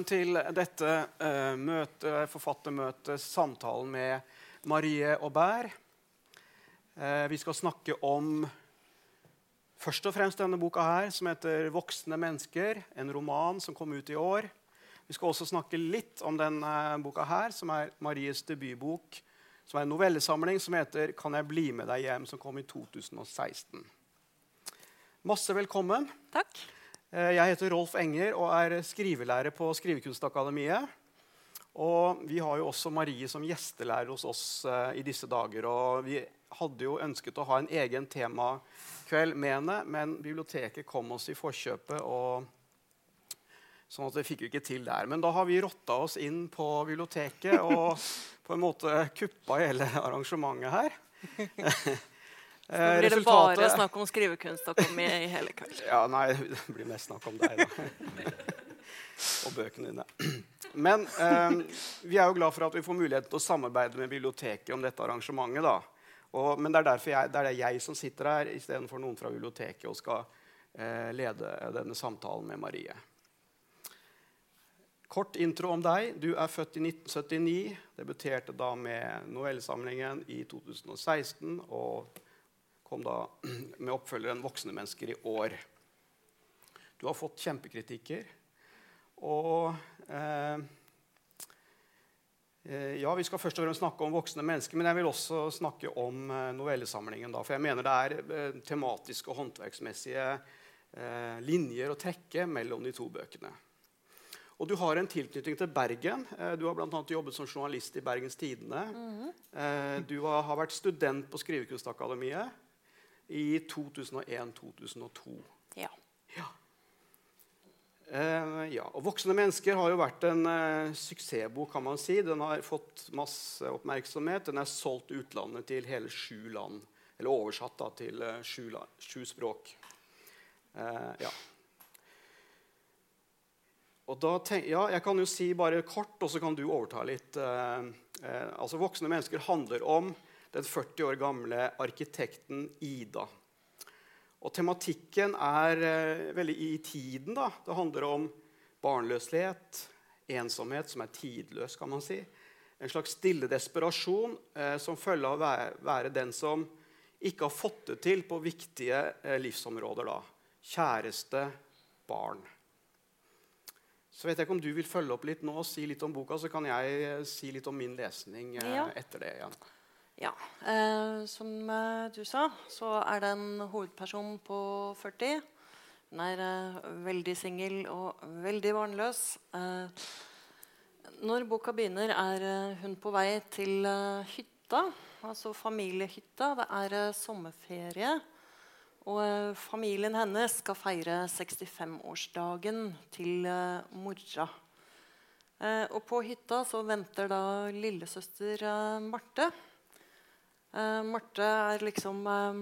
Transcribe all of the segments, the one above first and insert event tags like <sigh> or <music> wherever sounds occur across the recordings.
Velkommen til dette uh, møte, forfattermøtet, samtalen med Marie Aubert. Uh, vi skal snakke om først og fremst denne boka her, som heter 'Voksne mennesker'. En roman som kom ut i år. Vi skal også snakke litt om denne boka her, som er Maries debutbok. Som er en novellesamling som heter 'Kan jeg bli med deg hjem', som kom i 2016. Masse velkommen. Takk. Eh, jeg heter Rolf Enger og er skrivelærer på Skrivekunstakademiet. Og vi har jo også Marie som gjestelærer hos oss uh, i disse dager. Og vi hadde jo ønsket å ha en egen temakveld med henne, men biblioteket kom oss i forkjøpet. og Sånn at det fikk vi ikke til der. Men da har vi rotta oss inn på biblioteket og på en måte kuppa hele arrangementet her. <laughs> Så nå blir det bare snakk om skrivekunst og komme i hele kveld. <laughs> Ja, nei, det blir mest snakk om deg, da. <laughs> og bøkene dine. <clears throat> Men eh, vi er jo glad for at vi får mulighet til å samarbeide med biblioteket om dette arrangementet. da. Og, men det er jeg, det er jeg som sitter her istedenfor noen fra biblioteket og skal eh, lede denne samtalen med Marie. Kort intro om deg. Du er født i 1979. Debuterte da med novellesamlingen i 2016. og kom da <clears throat> med oppfølgeren 'Voksne mennesker' i år. Du har fått kjempekritikker. Og eh, eh, ja, Vi skal først og fremst snakke om voksne mennesker, men jeg vil også snakke om eh, novellesamlingen. Da, for jeg mener det er eh, tematiske og håndverksmessige eh, linjer å trekke mellom de to bøkene. Og du har en tilknytning til Bergen. Du har bl.a. jobbet som journalist i Bergens Tidende. Mm -hmm. Du har vært student på Skrivekunstakademiet i 2001-2002. Ja. Ja. Eh, ja. Og 'Voksne mennesker' har jo vært en eh, suksessbok. kan man si. Den har fått masse oppmerksomhet. Den er solgt utlandet til hele sju land. Eller oversatt da, til uh, sju, sju, språk. ja. Og da tenk, ja, Jeg kan jo si bare kort, og så kan du overta litt. altså 'Voksne mennesker' handler om den 40 år gamle arkitekten Ida. Og tematikken er eh, veldig i tiden. da. Det handler om barnløshet, ensomhet som er tidløs, kan man si. En slags stille desperasjon eh, som følge av å være, være, den som ikke har fått det til på viktige eh, livsområder. da. Kjæreste, barn. Så vet jeg ikke om du vil følge opp litt nå og si litt om boka, så kan jeg eh, si litt om min lesning eh, ja. etter det. igjen. Ja. Eh, som eh, du sa, så er det en hovedperson på 40. Hun er eh, veldig singel og veldig barnløs. Eh, når boka begynner, er eh, hun på vei til eh, hytta, altså familiehytta. Det er sommerferie. Og familien hennes skal feire 65-årsdagen til mora. og på hytta så venter da lillesøster Marte. Uh, Marte er liksom uh,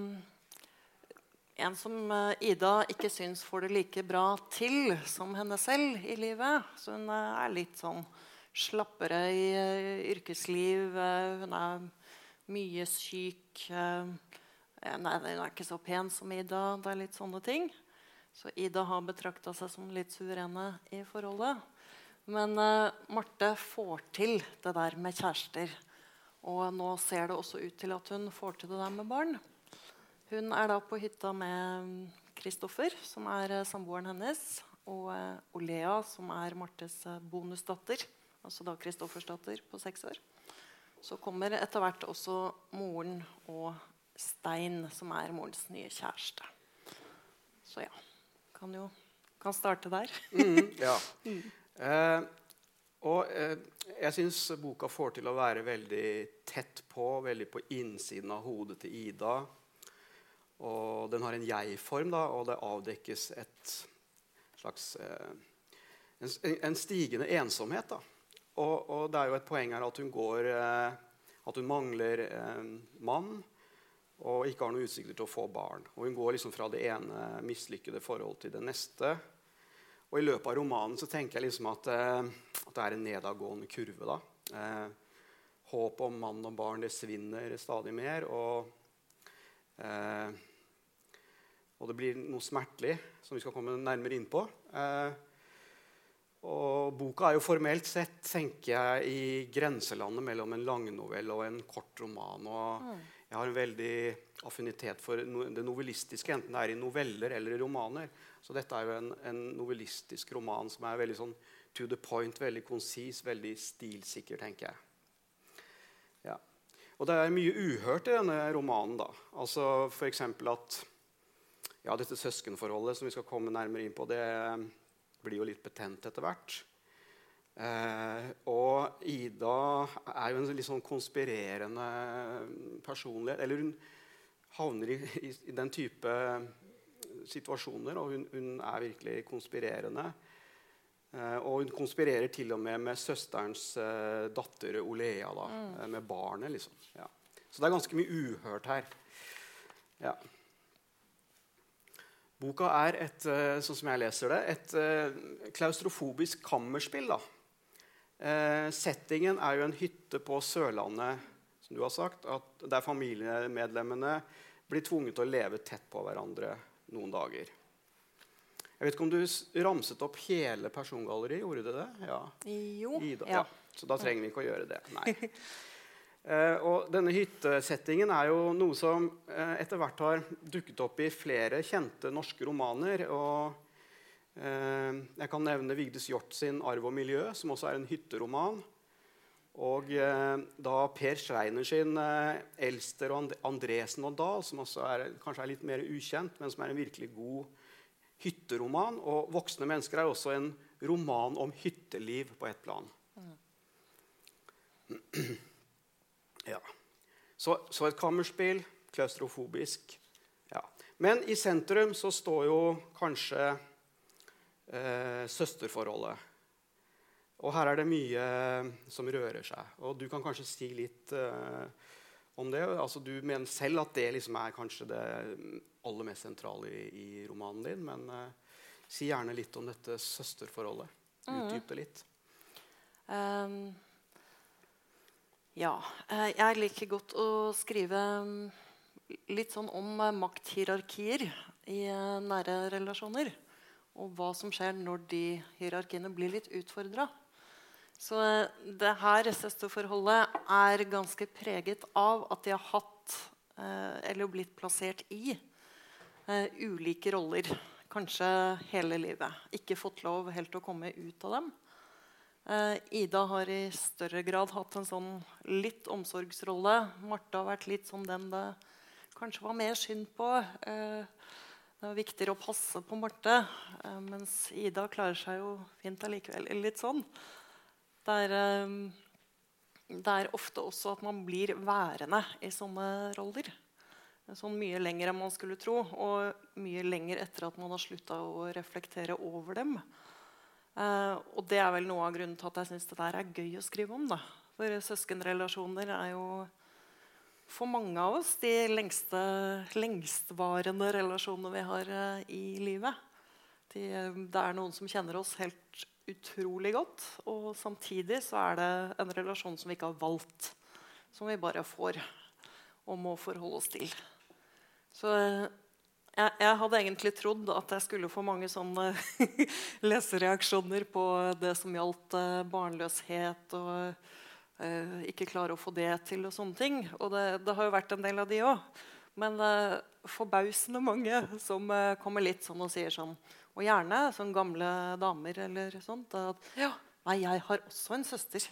en som uh, Ida ikke syns får det like bra til som henne selv i livet. Så hun er litt sånn slappere i yrkesliv. hun er mye syk. Nei, hun er ikke så pen som Ida. Det er litt sånne ting. Så Ida har betrakta seg som litt suverene i forholdet. Men Marte får til det der med kjærester. Og nå ser det også ut til at hun får til det der med barn. Hun er da på hytta med Kristoffer, som er eh, samboeren hennes, og eh, Olea, som er Martes eh, bonusdatter. Altså da Kristoffers datter på seks år. Så kommer etter hvert også moren og Stein, som er morens nye kjæreste. Så ja. Kan jo kan starte der. mm, ja. <laughs> Mm. Eh, og eh, jeg syns boka får til å være veldig tett på, veldig på innsiden av hodet til Ida. Og den har en jeg-form, da, og det avdekkes et slags eh, en, en, stigende ensomhet. Da. Og, og, det er jo et poeng her at hun går eh, At hun mangler en mann og ikke har noen utsikter til å få barn. Og hun går liksom fra det ene mislykkede forhold til det neste. Og i løpet av romanen så tenker jeg liksom at, eh, at det er en nedadgående kurve. da. Eh, Håpet om mann og barn det svinner stadig mer. Og, eh, og det blir noe smertelig som vi skal komme nærmere inn på. Eh, Og boka er jo formelt sett tenker jeg, i grenselandet mellom en langnovelle og en kort roman. Og Mm. jeg har en veldig affinitet for det novellistiske, enten det er i noveller eller i romaner. Så dette er jo en, en novellistisk roman som er veldig sånn to the point, veldig konsis, veldig stilsikker, tenker jeg. Ja. Og det er mye uhørt i denne romanen. da. Altså F.eks. at ja, dette søskenforholdet som vi skal komme nærmere inn på, det blir jo litt betent etter hvert. Eh, og Ida er jo en litt sånn konspirerende personlighet. Eller hun havner i, i, i den type situasjoner, og hun, hun er virkelig konspirerende. Eh, og hun konspirerer til og med med søsterens eh, datter Olea, da, mm. med barnet. liksom. Ja. Så det er ganske mye uhørt her. Ja. Boka er et, eh, sånn som jeg leser det, et eh, klaustrofobisk kammerspill. da. Eh, settingen er jo en hytte på Sørlandet, som du har sagt, at der familiemedlemmene blir tvunget til å leve tett på hverandre noen dager. Jeg vet ikke om du ramset opp hele persongalleriet? Gjorde du det? Ja. Jo. Ida, Ja. ja. Så da trenger vi ikke å gjøre det. Nei. uh, <laughs> og denne hyttesettingen er jo noe som uh, etter hvert har dukket opp i flere kjente norske romaner. og uh, Jeg kan nevne Vigdis Hjorth sin 'Arv og miljø', som også er en hytteroman. Og da Per Schreiner sin 'Elster og And Andresen og Dahl', som også er, kanskje er litt mer ukjent, men som er en virkelig god hytteroman. Og 'Voksne mennesker' er også en roman om hytteliv på ett plan. Ja. Så, så et kammerspill, klaustrofobisk. Ja. Men i sentrum så står jo kanskje eh, søsterforholdet. Og her er det mye som rører seg. Og du kan kanskje si litt eh, om det. Altså, du mener selv at det liksom er kanskje det aller mest sentrale i, i romanen din. Men uh, si gjerne litt om dette søsterforholdet. Utdyp det litt. Um, ja. eh, jeg liker godt å skrive mm, litt sånn om eh, makthierarkier i nære relasjoner. Og hva som skjer når de hierarkiene blir litt utfordra. Så eh, det her søsterforholdet er ganske preget av at de har hatt, eh, eller blitt plassert i, eh, ulike roller. Kanskje hele livet. Ikke fått lov helt å komme ut av dem. Ida har i større grad hatt en sånn litt omsorgsrolle. Marte har vært litt som den det kanskje var mer synd på. Det var viktigere å passe på Marte, mens Ida klarer seg jo fint allikevel. Litt sånn. Det er, eh, det er ofte også at man blir værende i sånne roller. Sånn mye lenger enn man skulle tro, og mye lenger etter at man har slutta å reflektere over dem. Eh, og det er vel noe av grunnen til at jeg syns det der er gøy å skrive om. Da. For søskenrelasjoner er jo for mange av oss de lengste, lengstvarende relasjonene vi har eh, i livet. De, det er noen som kjenner oss helt utrolig godt, og samtidig så er det en relasjon som vi ikke har valgt. Som vi bare får og må forholde oss til. Så eh, jeg, jeg hadde egentlig trodd at jeg skulle få mange sånne <laughs> lesereaksjoner på det som gjaldt eh, barnløshet og eh, ikke klare å få det til og sånne ting. Og det, det har jo vært en del av de òg. Men eh, forbausende mange som eh, kommer litt sånn og sier sånn Og gjerne sånn gamle damer eller sånt. At ja, nei, jeg har også en søster.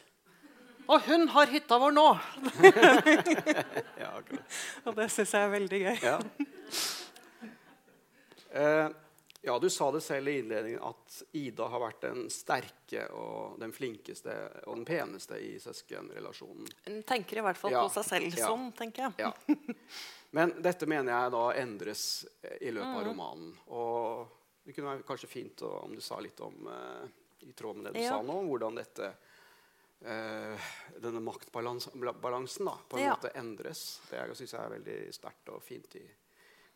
Og hun har hytta vår nå! <laughs> Ja. Og det syns jeg er veldig gøy. Ja. Eh, ja, du sa det selv i innledningen at Ida har vært den sterke og den flinkeste og den peneste i søskenrelasjonen. Hun tenker i hvert fall Ja. på seg selv Ja. sånn, tenker jeg. Ja. Men dette mener jeg da endres i løpet av romanen. Og det kunne være kanskje fint om du sa litt om, eh, i tråd med det du Ja. sa nå, hvordan dette eh, denne maktbalansen da, på en Ja. måte endres. Det syns jeg er veldig sterkt og fint i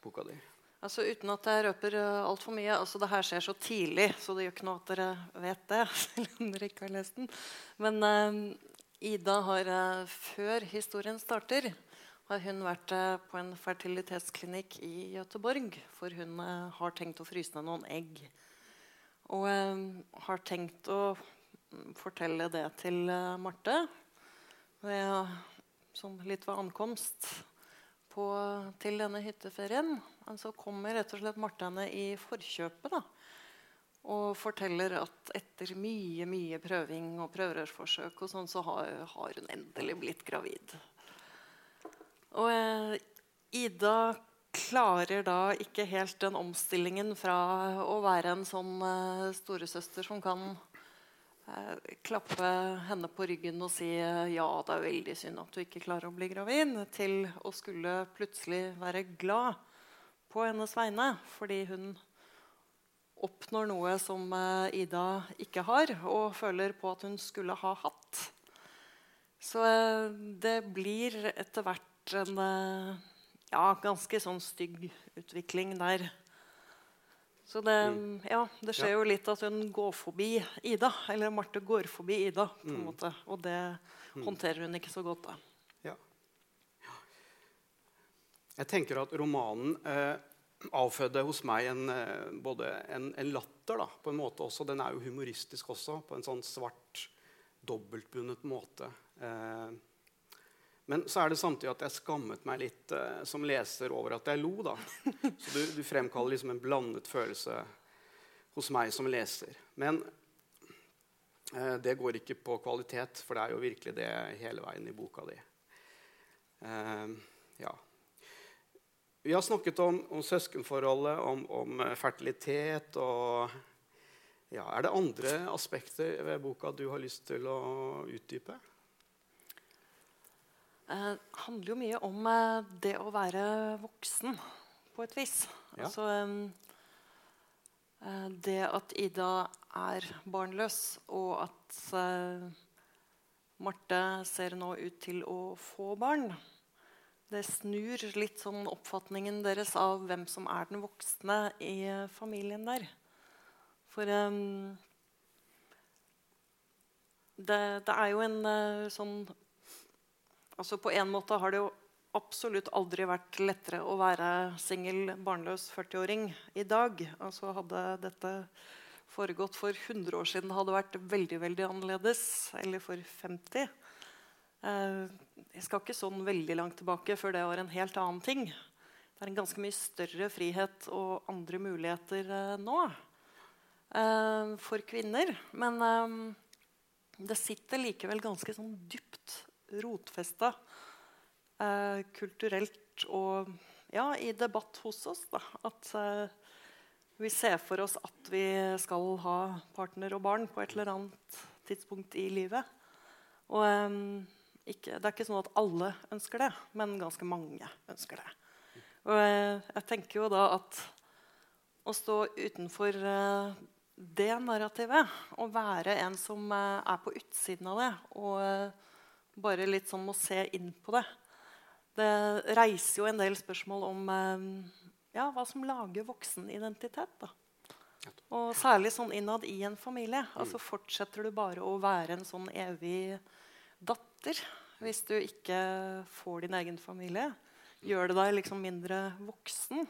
boka di. Altså Uten at jeg røper uh, altfor mye altså Det her skjer så tidlig, så det gjør ikke noe at dere vet det. <laughs> selv om dere ikke har lest den. Men uh, Ida har, uh, før historien starter, har hun vært eh, på en fertilitetsklinikk i Göteborg. For hun eh, har tenkt å fryse ned noen egg. Og har tenkt å fortelle det til Marte. Ved, sånn litt ved ankomst på, til denne hytteferien. Men så kommer rett og slett Marte henne i forkjøpet. da, Og forteller at etter mye mye prøving og prøverørsforsøk og sånn, så har, har, hun endelig blitt gravid. Og uh, Ida klarer da ikke helt den omstillingen fra å være en sånn uh, storesøster som kan uh, klappe henne på ryggen og si ja, det er veldig synd at du ikke klarer å bli gravid, til å skulle plutselig være glad på hennes vegne fordi hun oppnår noe som Ida ikke har, og føler på at hun skulle ha hatt. Så det blir etter hvert en ja, ganske sånn stygg utvikling der. Så det, mm. ja, det skjer jo litt at hun går forbi Ida. Eller Marte går forbi Ida. på en mm. måte, Og det mm. håndterer hun ikke så godt. da. Ja. Jeg tenker at romanen eh, avfødde hos meg en, eh, både en, en, latter. da, på en måte også. Den er jo humoristisk også, på en sånn svart, dobbeltbundet måte. Eh, men så er det samtidig at jeg skammet meg litt eh, som leser over at jeg lo. da. Så du, du fremkaller liksom en blandet følelse hos meg som leser. Men eh, det går ikke på kvalitet, for det er jo virkelig det hele veien i boka di. Eh, ja. Vi har snakket om, om søskenforholdet, om, om, fertilitet og ja, Er det andre aspekter ved boka du har lyst til å utdype? Eh, handler jo mye om eh, det å være voksen, på et vis. Ja. Altså eh, det at Ida er barnløs, og at eh, Marte ser nå ut til å få barn. Det snur litt sånn oppfatningen deres av hvem som er den voksne i familien der. For det, det, er jo en sånn Altså På en måte har det jo absolutt aldri vært lettere å være singel, barnløs 40-åring i dag. Altså Hadde dette foregått for 100 år siden, hadde det vært veldig veldig annerledes. Eller for 50. Eh, jeg skal ikke sånn veldig langt tilbake før det var en helt annen ting. Det er en ganske mye større frihet og andre muligheter eh, nå eh, for kvinner. Men det sitter likevel ganske sånn dypt rotfesta eh, kulturelt og ja, i debatt hos oss. Da. At eh, vi ser for oss at vi skal ha partner og barn på et eller annet tidspunkt i livet. Og eh, ikke, Det er ikke sånn at alle ønsker det, men ganske mange ønsker det. Og eh, jeg tenker jo da at å stå utenfor eh, det narrativet, å være en som eh, er på utsiden av det og bare litt sånn å se inn på det. Det reiser jo en del spørsmål om eh, ja, hva som lager voksenidentitet. da. Og særlig sånn innad i en familie. Altså Fortsetter du bare å være en sånn evig datter hvis du ikke får din egen familie? Gjør det deg liksom mindre voksen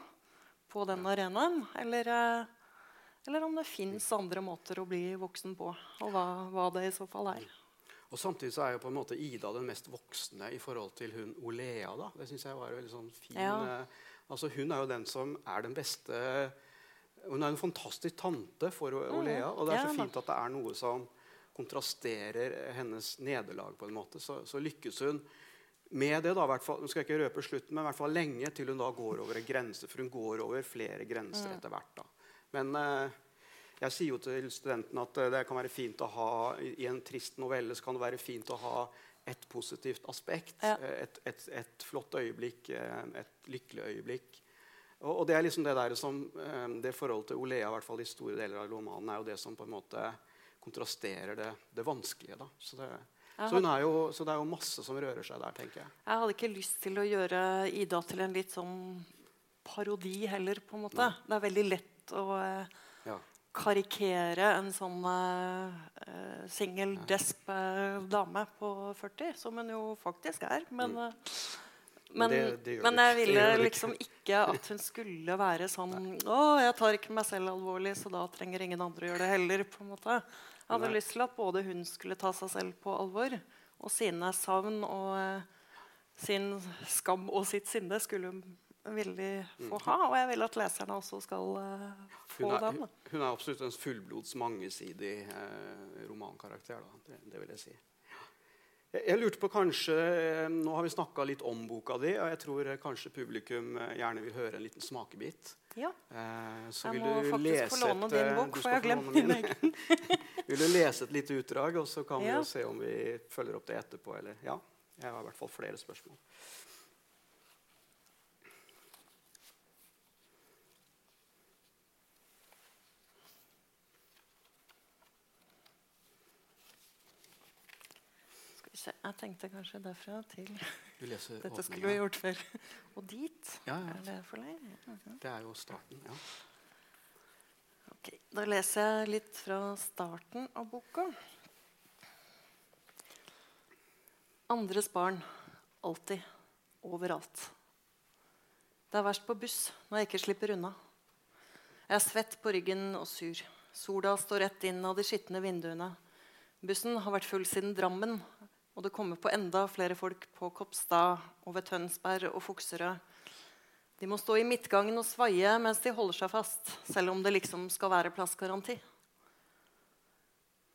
på den arenaen? Eller, eh, eller om det fins andre måter å bli voksen på, og hva, hva det i så fall er. Og Samtidig så er jo på en måte Ida den mest voksne i forhold til hun Olea. da. Det synes jeg var veldig sånn fin. Ja. Eh, altså Hun er jo den som er den beste Hun er en fantastisk tante for mm. Olea. Og det er så fint at det er noe som kontrasterer hennes nederlag. på en måte. Så, så lykkes hun med det. da, fall, skal ikke røpe slutten, men i hvert fall lenge til hun da går over en grense. For hun går over flere grenser mm. etter hvert. da. Men... Eh, jeg sier jo til studentene at det kan være fint å ha i en trist novelle så kan det være fint å ha et positivt aspekt. Ja. Et, et, et, flott øyeblikk, eh, et lykkelig øyeblikk. Og, og, det er liksom det der som eh, det forholdet til Olea i hvert fall i store deler av romanen er jo det som på en måte kontrasterer det, det vanskelige. da. Så det, så, jo, så, det er jo masse som rører seg der, tenker jeg. Jeg hadde ikke lyst til å gjøre Ida til en litt sånn parodi heller, på en måte. Nei. Det er veldig lett å eh, ja karikere en sånn uh, singel, desp uh, dame på 40, som hun jo faktisk er. Men uh, Men, det, det men jeg ville liksom ikke at hun skulle være sånn Å, jeg tar ikke meg selv alvorlig, så da trenger ingen andre å gjøre det heller. på en måte. Jeg hadde Nei. lyst til at både hun skulle ta seg selv på alvor, og sine savn og uh, sin skam og sitt sinne skulle hun veldig få ha. Og jeg vil at leserne også skal uh, få Hun er, den. hun er absolutt en fullblods mangesidig uh, romankarakter. Da. Det, det vil jeg si. Jeg, jeg lurte på kanskje, eh, Nå har vi snakka litt om boka di, og jeg tror kanskje publikum gjerne vil høre en liten smakebit. Ja. Eh, så Jeg vil må du lese få låne et, din bok, for jeg har glemt min egen. <laughs> vil du lese et lite utdrag, og så kan vi jo se om vi følger opp det etterpå? Eller, ja, jeg har i hvert fall flere spørsmål. Se. Jeg tenkte kanskje derfra til <laughs> Dette skulle vi gjort før. <laughs> Og dit. Ja, ja. Er det for deg? Okay. Det er jo starten. ja. Ok, Da leser jeg litt fra starten av boka. Andres barn. Alltid. Overalt. Det er verst på buss når jeg ikke slipper unna. Jeg er svett på ryggen og sur. Sola står rett inn av de skitne vinduene. Bussen har vært full siden Drammen, og det kommer på enda flere folk på Kopstad og ved Tønsberg og Fukserød. De må stå i midtgangen og svaie mens de holder seg fast, selv om det liksom skal være plassgaranti.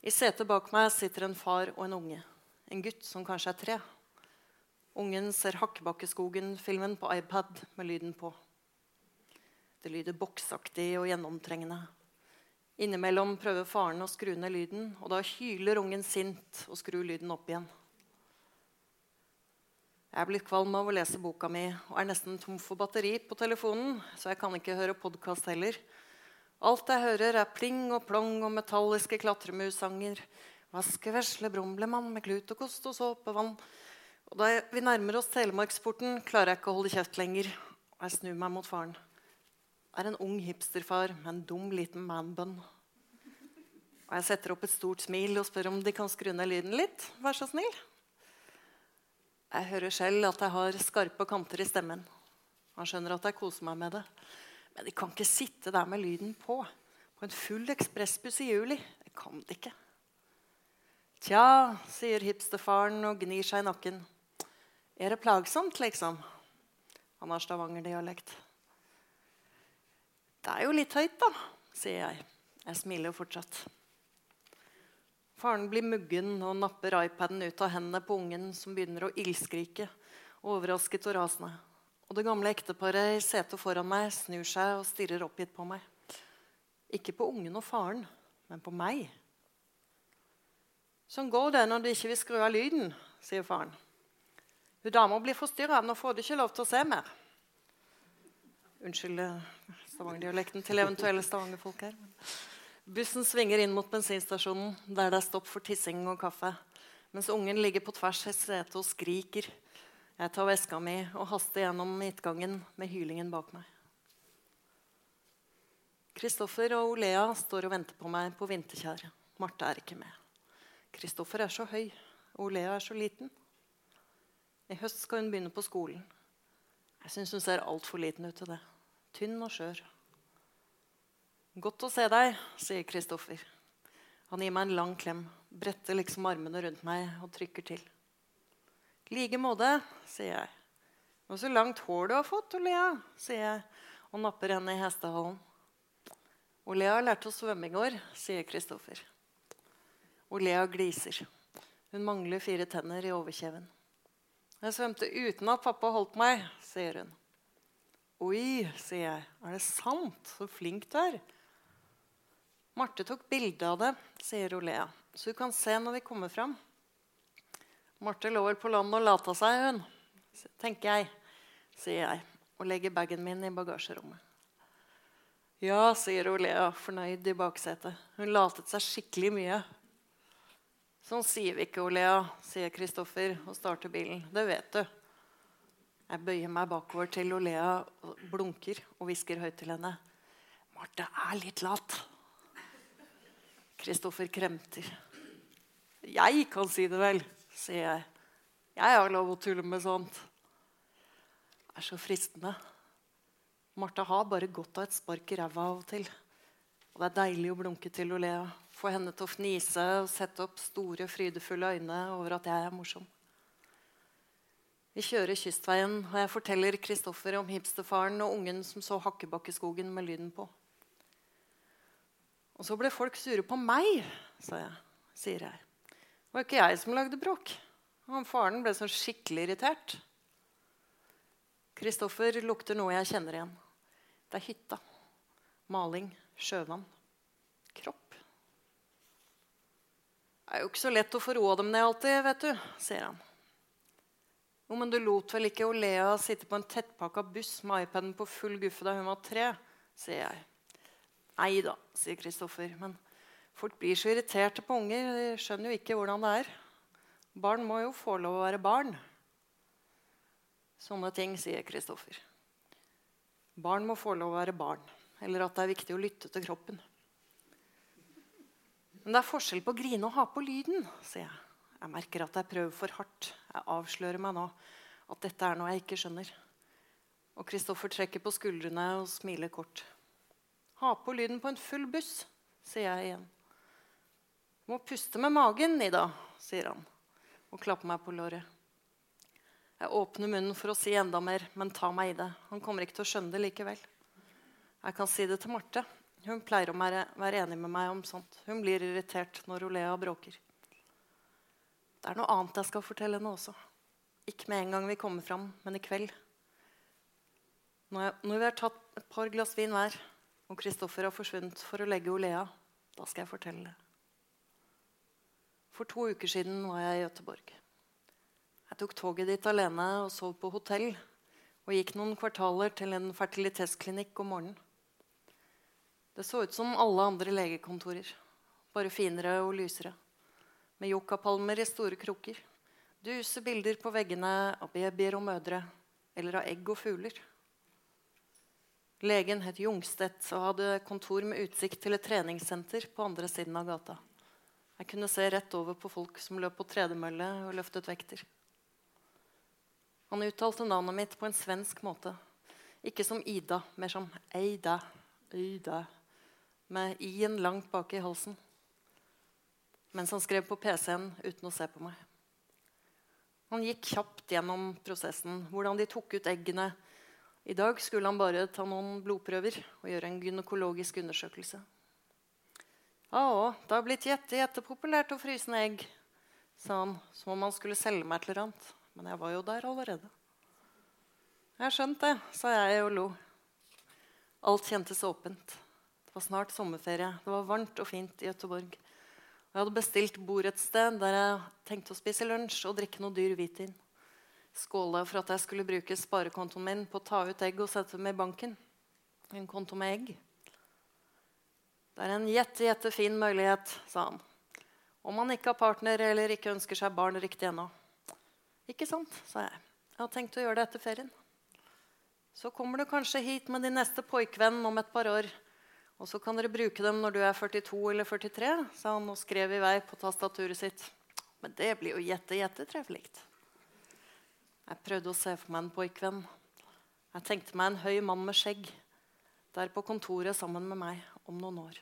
I setet bak meg sitter en far og en unge. En gutt som kanskje er tre. Ungen ser Hakkebakkeskogen-filmen på iPad med lyden på. Det lyder boksaktig og gjennomtrengende. Innimellom prøver faren å skru ned lyden, og da hyler ungen sint og skrur lyden opp igjen. Jeg er blitt kvalm av å lese boka mi og er nesten tom for batteri på telefonen, så jeg kan ikke høre podkast heller. Alt jeg hører, er pling og plong og metalliske klatremussanger. Vaske, vesle, brumlemann med klut og kost og såpevann. Og da vi nærmer oss Telemarksporten, klarer jeg ikke å holde kjeft lenger. Jeg snur meg mot faren. Det er en ung hipsterfar med en dum liten manbun. Og jeg setter opp et stort smil og spør om de kan skru ned lyden litt. Vær så snill. Jeg hører selv at jeg har skarpe kanter i stemmen. Han skjønner at jeg koser meg med det. Men de kan ikke sitte der med lyden på. På en full ekspressbuss i juli. Det kan de ikke. Tja, sier hipsterfaren og gnir seg i nakken. Er det plagsomt, liksom? Han har stavangerdialekt. Det er jo litt høyt, da, sier jeg. Jeg smiler fortsatt. Faren blir muggen og napper iPaden ut av hendene på ungen, som begynner å ildskrike, overrasket og rasende. Og det gamle ekteparet i setet foran meg snur seg og stirrer oppgitt på meg. Ikke på ungen og faren, men på meg. Sånn går det når du ikke vil skru av lyden, sier faren. Hun dama blir forstyrra, nå får du ikke lov til å se mer. Unnskyld eh, Stavanger-dialekten til eventuelle stavangerfolk her. her. Bussen svinger inn mot bensinstasjonen, der det er stopp for tissing og kaffe. Mens ungen ligger på tvers i setet og skriker. Jeg tar veska mi og haster gjennom midtgangen med hylingen bak meg. Kristoffer og Olea står og venter på meg på Vinterkjær. Marte er ikke med. Kristoffer er så høy, og Olea er så liten. I høst skal hun begynne på skolen. Jeg syns hun ser altfor liten ut til det. Tynn og skjør. Godt å se deg, sier Kristoffer. Han gir meg en lang klem, bretter liksom armene rundt meg og trykker til. like måte, sier jeg. Og så langt hår du har fått, Olea, sier jeg og napper henne i hestehalen. Olea lærte å svømme i går, sier Kristoffer. Olea gliser. Hun mangler fire tenner i overkjeven. Jeg svømte uten at pappa holdt meg, sier hun. Oi, sier jeg. Er det sant? Så flink du er. Marte tok bilde av det, sier Olea, så du kan se når vi kommer fram. Marte lå vel på land og lata seg, hun, tenker jeg, sier jeg og legger bagen min i bagasjerommet. Ja, sier Olea, fornøyd i baksetet. Hun latet seg skikkelig mye. Sånn sier vi ikke, Olea, sier Kristoffer og starter bilen. Det vet du. Jeg bøyer meg bakover til Olea blunker og hvisker høyt til henne. Marte er litt lat. Kristoffer kremter. Jeg kan si det vel, sier jeg. Jeg har lov å tulle med sånt. Det er så fristende. Martha har bare godt av et spark i ræva av og til. Og det er deilig å blunke til Olea. Få henne til å fnise og sette opp store, frydefulle øyne over at jeg er morsom. Vi kjører kystveien, og jeg forteller Kristoffer om hipsterfaren og ungen som så Hakkebakkeskogen med lyden på. Og så ble folk sure på meg, sa jeg, sier jeg. Det var ikke jeg som lagde bråk. Han Faren ble så skikkelig irritert. Kristoffer lukter noe jeg kjenner igjen. Det er hytta. Maling. Sjøvann. Kropp. Det er jo ikke så lett å få roa dem ned alltid, vet du, sier han. Jo, men du lot vel ikke Olea sitte på en tettpakka buss med iPaden på full guffe da hun var tre, sier jeg. Nei da, sier Kristoffer. Men folk blir så irriterte på unger. De skjønner jo ikke hvordan det er. Barn må jo få lov å være barn. Sånne ting, sier Kristoffer. Barn må få lov å være barn. Eller at det er viktig å lytte til kroppen. Men det er forskjell på å grine og ha på lyden, sier jeg. Jeg merker at jeg prøver for hardt. Jeg avslører meg nå at dette er noe jeg ikke skjønner. Og Kristoffer trekker på skuldrene og smiler kort. Ha på lyden på en full buss, sier jeg igjen. Må puste med magen, Nida, sier han og klapper meg på låret. Jeg åpner munnen for å si enda mer, men ta meg i det. Han kommer ikke til å skjønne det likevel. Jeg kan si det til Marte. Hun pleier å være, enig med meg om sånt. Hun blir irritert når Olea bråker. Det er noe annet jeg skal fortelle henne også. Ikke med en gang vi kommer fram, men i kveld. Når, jeg, når vi har tatt et par glass vin hver, og Kristoffer har forsvunnet for å legge Olea, da skal jeg fortelle det. For to uker siden var jeg i Gøteborg. Jeg tok toget dit alene og sov på hotell. Og gikk noen kvartaler til en fertilitetsklinikk om morgenen. Det så ut som alle andre legekontorer, bare finere og lysere. Med yuccapalmer i store krukker. Duse bilder på veggene av babyer og mødre, eller av egg og fugler. Legen het Jungstedt og hadde kontor med utsikt til et treningssenter på andre siden av gata. Jeg kunne se rett over på folk som løp på tredemølle og løftet vekter. Han uttalte navnet mitt på en svensk måte. Ikke som Ida, mer som Eida. Eida. Med i-en langt bak i halsen. Mens han skrev på PC-en uten å se på meg. Han gikk kjapt gjennom prosessen, hvordan de tok ut eggene. I dag skulle han bare ta noen blodprøver og gjøre en gynekologisk undersøkelse. Ja, det har blitt jättepopulært å fryse ned egg, sa han som om han skulle selge meg et eller annet. Men jeg var jo der allerede. Jeg skjønte det, sa jeg og lo. Alt kjentes åpent. Det var snart sommerferie. Det var varmt og fint i Göteborg. Jeg hadde bestilt bord et sted der jeg tenkte å spise lunsj og drikke noe dyr hvitvin. Skåla for at jeg skulle bruke sparekontoen min på å ta ut egg og sette dem i banken. En konto med egg. Det er en jette, jette fin mulighet, sa han. Om man ikke har partner eller ikke ønsker seg barn riktig ennå. Ikke sant, sa jeg. Jeg har tenkt å gjøre det etter ferien. Så kommer du kanskje hit med din neste poikvenn om et par år. Og så kan dere bruke dem når du er 42 eller 43, sa han og skrev i vei på tastaturet sitt. Men det blir jo jette, jettetreffelig. Jeg prøvde å se for meg en poikvenn. Jeg tenkte meg en høy mann med skjegg der på kontoret sammen med meg om noen år.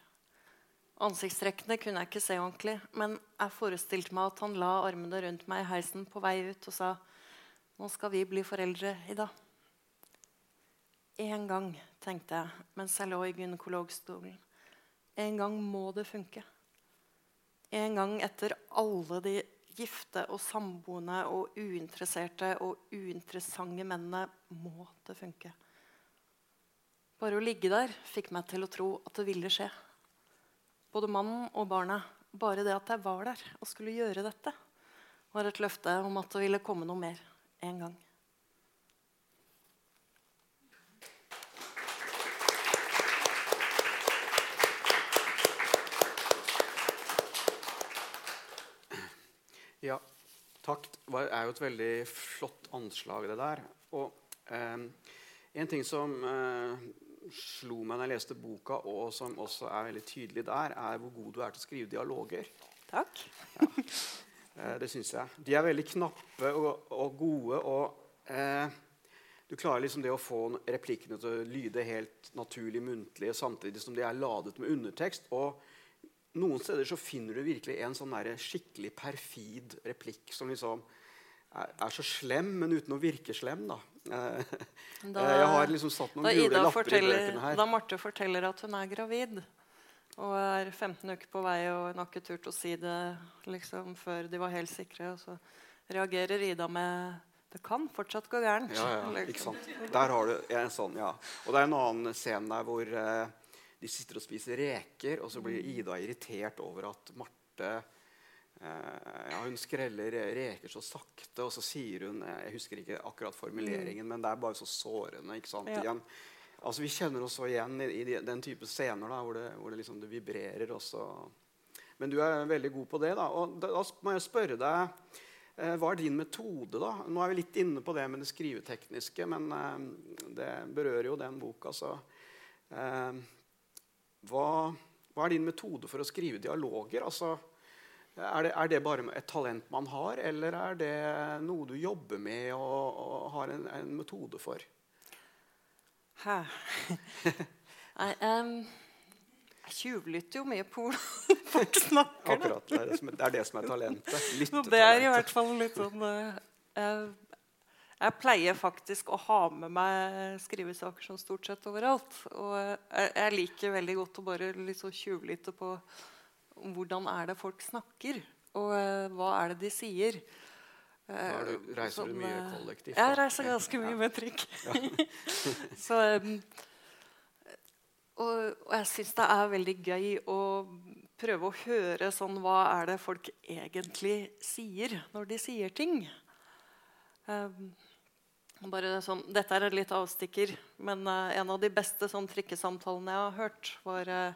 Ansiktstrekkene kunne jeg ikke se ordentlig, men jeg forestilte meg at han la armene rundt meg i heisen på vei ut og sa nå skal vi bli foreldre i dag. En gang, tenkte jeg mens jeg lå i gynekologstolen. En gang må det funke. En gang etter alle de gifte og samboende og uinteresserte og uinteressante mennene må det funke. Bare å ligge der fikk meg til å tro at det ville skje både mannen og barnet. Bare det at jeg var der og skulle gjøre dette, var et løfte om at det ville komme noe mer en gang. Ja, takk. Det er jo et veldig flott anslag, det der. Og eh, en ting som eh, slo meg når jeg leste boka, og som også er veldig tydelig der, er hvor god du er til å skrive dialoger. Takk. Ja. Eh, det syns jeg. De er veldig knappe og, og gode. Og eh, du klarer liksom det å få replikkene til å lyde helt naturlig muntlige samtidig som de er ladet med undertekst. Og noen steder så finner du virkelig en sånn der skikkelig perfid replikk som liksom er, er, så slem, men uten å virke slem. da. da jeg har liksom satt noen gule lapper i bøkene her. Da Marte forteller at hun er gravid og er 15 uker på vei og hun har ikke turt å si det liksom, før de var helt sikre, og så reagerer Ida med det kan fortsatt gå gærent. Ja, ja, ikke liksom. sant? Der har du en sånn, ja. Og det er en annen scene der hvor eh, de sitter og spiser reker, og så blir Ida irritert over at Marte eh, ja, Hun skreller reker så sakte, og så sier hun Jeg husker ikke akkurat formuleringen, mm. men det er bare så sårende. ikke sant? Ja. Igjen, altså Vi kjenner oss så igjen i, i den type scener da, hvor det, hvor det, liksom, det vibrerer. Også. Men du er veldig god på det. da, og Da, da må jeg spørre deg Eh, hva er din metode? da? Nå er vi litt inne på det med det skrivetekniske, men eh, det berører jo den boka. Så, eh, hva, hva, er din metode for å skrive dialoger? Altså, er, det, er, det, bare et talent man har, eller er det noe du jobber med og, og har en, en, metode for? <laughs> Nei, um jeg tjuvlytter jo mye på hvordan <laughs> folk snakker. Akkurat, det er det, som, det er det som er talentet. <laughs> Lyttetalentet. Det er i hvert fall litt sånn uh, jeg, pleier faktisk å ha med meg skrivesaker som stort sett overalt. Og jeg, liker veldig godt å bare liksom tjuvlytte på hvordan er det folk snakker. Og uh, hva er det de sier. Da du, reiser sånn, du mye kollektivt? Jeg reiser ganske mye med trikk. Ja. <laughs> <laughs> så og, og jeg syns det er veldig gøy å prøve å høre sånn Hva er det folk egentlig sier når de sier ting? Um, sånn, dette er en litt avstikker, men uh, en av de beste sånn, trikkesamtalene jeg har hørt, var uh,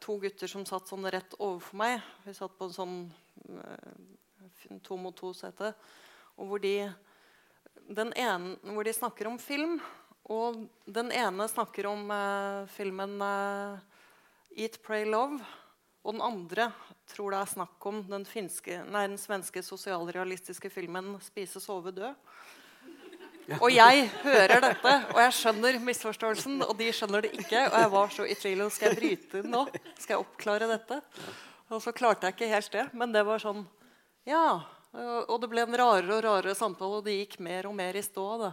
to gutter som satt sånn rett overfor meg. Vi satt på en sånn uh, to mot to-sete. Og hvor de, ene, hvor de snakker om film. Og den ene snakker om filmen 'Eat, Pray, Love'. Og den andre tror det er snakk om den, finske, nei, den svenske sosialrealistiske filmen 'Spise, sove, dø'. Og jeg hører dette, og jeg skjønner misforståelsen, og de skjønner det ikke. Og jeg var så i tvil om skal jeg bryte nå. Skal jeg oppklare dette? Og så klarte jeg ikke helt det. Men det var sånn Ja. Og det ble en rarere og rarere samtale, og det gikk mer og mer i stå. Da.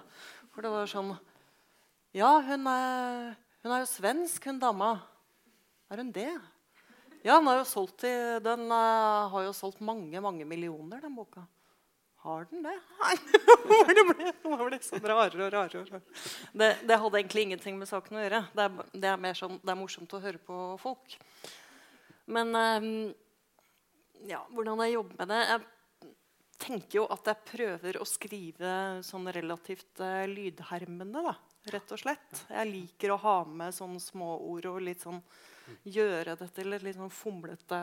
For det var sånn ja, hun er, hun er jo svensk, hun dama. Er hun det? Ja, har jo solgt, den, uh, har jo solgt mange, mange millioner, den boka. Har den det? <laughs> Det ble, det sånn rarere og rarere. Det, det, hadde egentlig ingenting med saken å gjøre. Det er, det er, mer sånn, det er morsomt å høre på folk. Men um, ja, hvordan jeg jobber med det Jeg tenker jo at jeg prøver å skrive sånn relativt uh, lydhermende. da rett og slett. Jeg liker å ha med sånne småord og litt sånn gjøre det til et litt sånn fomlete,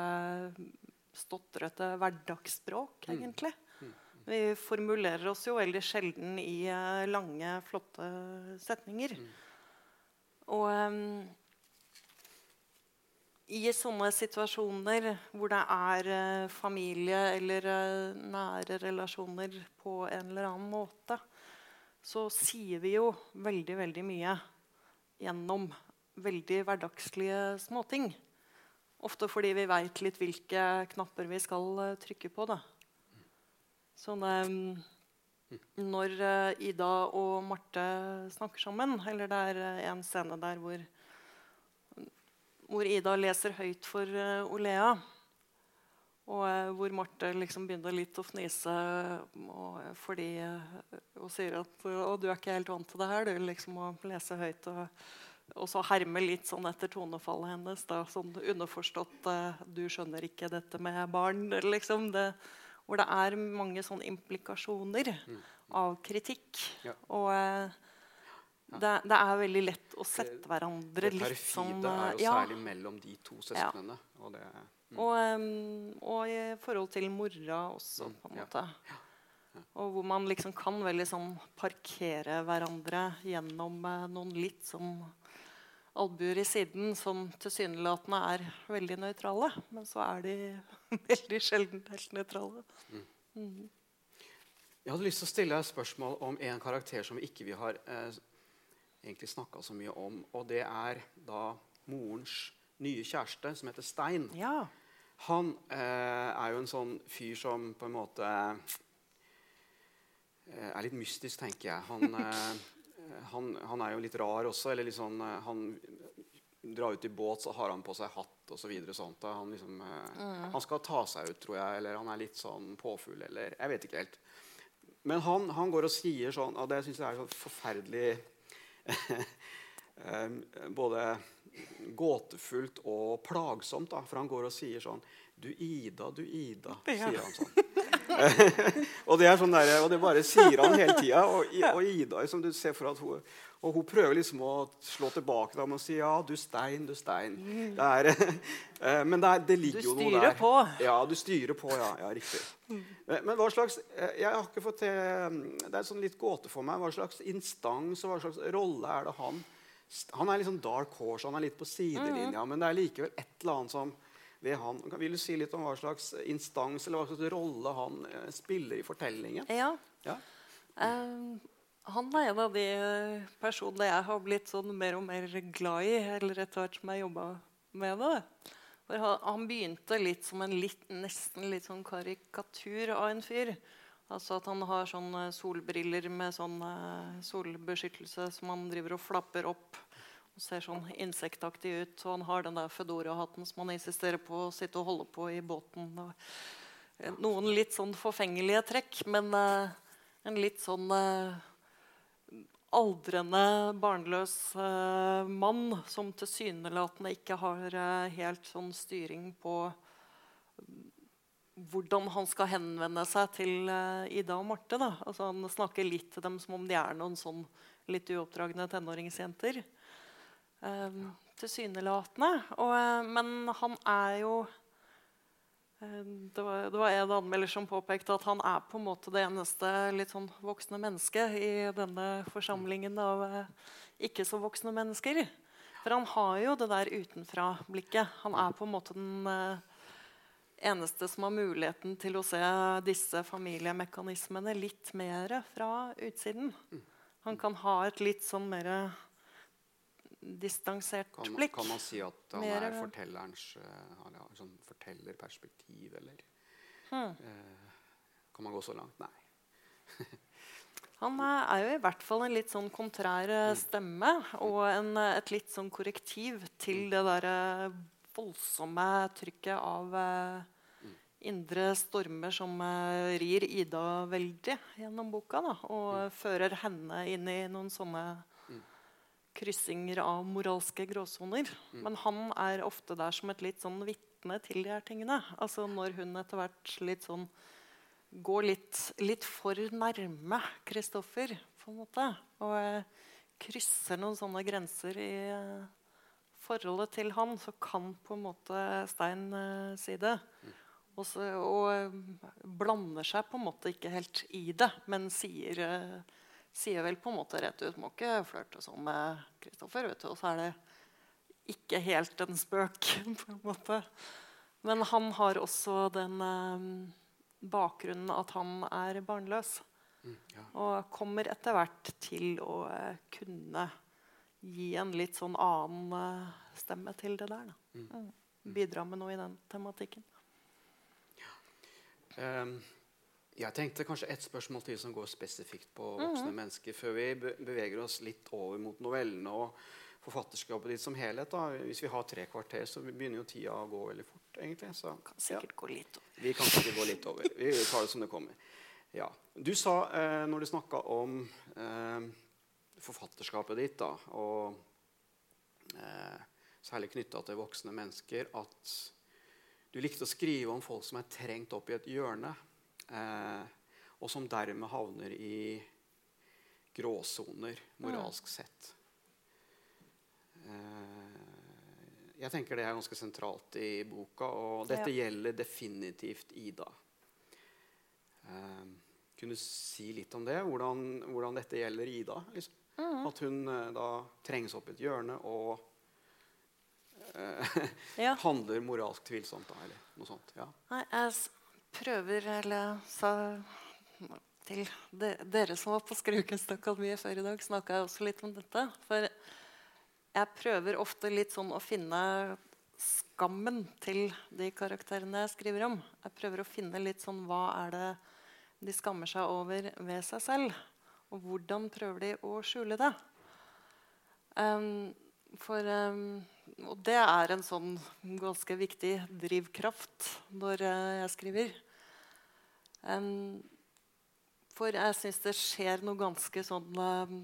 stotrete hverdagsspråk, mm. egentlig. Mm. Vi formulerer oss jo veldig sjelden i uh, lange, flotte setninger. Mm. Og um, i sånne situasjoner hvor det er uh, familie eller uh, nære relasjoner på en eller annen måte, så sier vi jo veldig, veldig mye gjennom veldig hverdagslige småting. Ofte fordi vi veit litt hvilke knapper vi skal uh, trykke på. Da. Sånn, um, når uh, Ida og Marte snakker sammen, eller det er uh, en scene der hvor, hvor Ida leser høyt for Olea og eh, hvor Marte liksom begynner litt å fnise og, fordi, eh, og sier at å, du er ikke helt vant til det her, du liksom må lese høyt. Og, og så herme litt sånn etter tonefallet hennes. Da, sånn underforstått Du skjønner ikke dette med barn. Liksom det, hvor det er mange sånne implikasjoner mm. av kritikk. Ja. Og uh, det, det, er veldig lett å sette hverandre litt sånn Det perfide er jo ja. særlig mellom de to søsknene. Ja. Og det Mm. Og, um, og, i forhold til mora også, mm, på en måte. Og hvor man liksom kan veldig sånn parkere hverandre gjennom uh, noen litt sånn albuer i siden som tilsynelatende er veldig nøytrale. Men så er de <laughs> veldig sjelden helt nøytrale. Mm. mm. Jeg hadde lyst til å stille deg et spørsmål om en karakter som vi ikke vi har eh, egentlig snakka så mye om. Og det er da morens nye kjæreste, som heter Stein. Ja. Han eh, er jo en sånn fyr som på en måte eh, er litt mystisk, tenker jeg. Han, <laughs> eh, han, han, er jo litt rar også. eller eh, Han drar ut i båt, så har han på seg hatt osv. Så sånt. Han, liksom, eh, mm. han skal ta seg ut, tror jeg. Eller han er litt sånn påfugl, eller Jeg vet ikke helt. Men han, han går og sier sånn, og det syns jeg er så forferdelig <laughs> eh, Både gåtefullt og plagsomt. Da, for han går og sier sånn Du Ida, du Ida, sier han sånn. Og, det er sånn der, og det bare sier han hele tida. Og, og, Ida som du ser for at hun, og hun prøver liksom å slå tilbake da, med å si ja, du Stein, du Stein. Det er, eh, men det, er, det ligger jo noe der. Du styrer på. Ja, du styrer på, ja. ja riktig. Eh, men hva slags eh, jeg har ikke fått til, Det er sånn litt gåte for meg. Hva slags instans og hva slags rolle er det han Han er liksom dark horse, han er litt på sidelinja, mm. men det er likevel et eller annet som ved han. Vil du si litt om hva slags instans eller hva slags rolle han spiller i fortellingen? Ja. ja. Um, han er en av de personene jeg har blitt sånn mer og mer glad i eller etter hvert som jeg jobba med det. Han begynte litt som en litt, nesten litt sånn karikatur av en fyr. Altså at han har sånne solbriller med sånn eh, solbeskyttelse som han driver og flapper opp. Ser sånn insektaktig ut. Og han har den der Fedora-hatten som han insisterer på å sitte og holde på i båten. Noen litt sånn forfengelige trekk, men uh, en litt sånn uh, aldrende, barnløs uh, mann som tilsynelatende ikke har helt sånn styring på hvordan han skal henvende seg til Ida og Marte. Altså, han snakker litt til dem som om de er noen sånn litt uoppdragne tenåringsjenter. Tilsynelatende. Og, men han er jo Eh, det var, det var, en anmelder som påpekte at han er på en måte det eneste litt sånn voksne mennesket i denne forsamlingen av eh, ikke så voksne mennesker. For han har jo det der utenfra-blikket. Han er på en måte den eh, eneste som har muligheten til å se disse familiemekanismene litt mer fra utsiden. Han kan ha et litt sånn mer distansert kan, blikk. Kan man si at han Mer, er fortellerens uh, sånn fortellerperspektiv, eller hmm. uh, Kan man gå så langt? Nei. <laughs> han er jo i hvert fall en litt sånn kontrær eh, mm. stemme og en, et litt sånn korrektiv til mm. det derre voldsomme trykket av uh, indre stormer som uh, rir Ida veldig gjennom boka. Da, og fører henne inn i noen sånne kryssinger av moralske gråsoner. Mm. Men han er ofte der som et litt sånn vitne til de her tingene. Altså Når hun etter hvert litt sånn går litt, litt for nærme Kristoffer på en måte, og eh, krysser noen sånne grenser i eh, forholdet til han, så kan på en måte Stein eh, si det. Mm. Og, så, og, eh, blander seg på en måte ikke helt i det, men sier eh, sier vel på en måte rett ut må ikke flørte sånn med Kristoffer. Og så er det ikke helt en spøk, <laughs> på en måte. Men han har også den eh, bakgrunnen at han er barnløs. Mm, ja. Og kommer etter hvert til å eh, kunne gi en litt sånn annen eh, stemme til det der. Mm. mm. Bidra med noe i den tematikken. Ja. Um, jeg tenkte kanskje et spørsmål til som går spesifikt på voksne mm -hmm. mennesker, før vi beveger oss litt over mot novellene og forfatterskapet ditt som helhet. Da. Hvis vi har tre kvarter, så begynner jo tida å gå veldig fort. egentlig. Så, kan sikkert ja. gå litt over. Vi kan sikkert gå litt over. Vi tar det som det kommer. Ja. Du sa, eh, når du snakka om eh, forfatterskapet ditt, da, og eh, særlig knytta til voksne mennesker, at du likte å skrive om folk som er trengt opp i et hjørne. Eh, og som dermed havner i gråsoner moralsk sett. Eh, jeg tenker det er ganske sentralt i boka, og dette ja. gjelder definitivt Ida. Eh, kunne du si litt om det? Hvordan, hvordan dette gjelder Ida? Liksom? Mm. At hun da trenges opp i et hjørne og eh, <laughs> ja. handler moralsk tvilsomt. Da, eller noe sånt. Ja. Nei, jeg prøver, eller sa til de, dere som var på Skraukunstakademiet før i dag, snakka jeg også litt om dette. For jeg prøver ofte litt sånn å finne skammen til de karakterene jeg skriver om. Jeg prøver å finne litt sånn hva er det de skammer seg over ved seg selv. Og hvordan prøver de å skjule det? Um, for um, Og det er en sånn ganske viktig drivkraft når uh, jeg skriver. Um, for jeg syns det skjer noe ganske sånn um,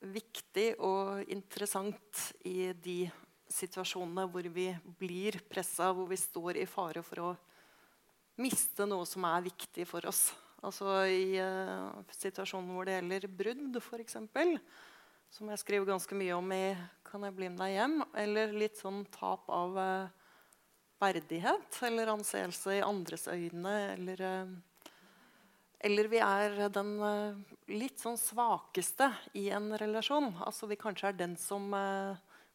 viktig og interessant i de situasjonene hvor vi blir pressa, hvor vi står i fare for å miste noe som er viktig for oss. Altså I uh, situasjoner hvor det gjelder brudd, f.eks., som jeg skriver ganske mye om i 'Kan jeg bli med deg hjem?' Eller litt sånn tap av uh, verdighet eller anseelse i andres øyne. Eller, uh, eller vi er den litt sånn svakeste i en relasjon. Altså Vi kanskje er den som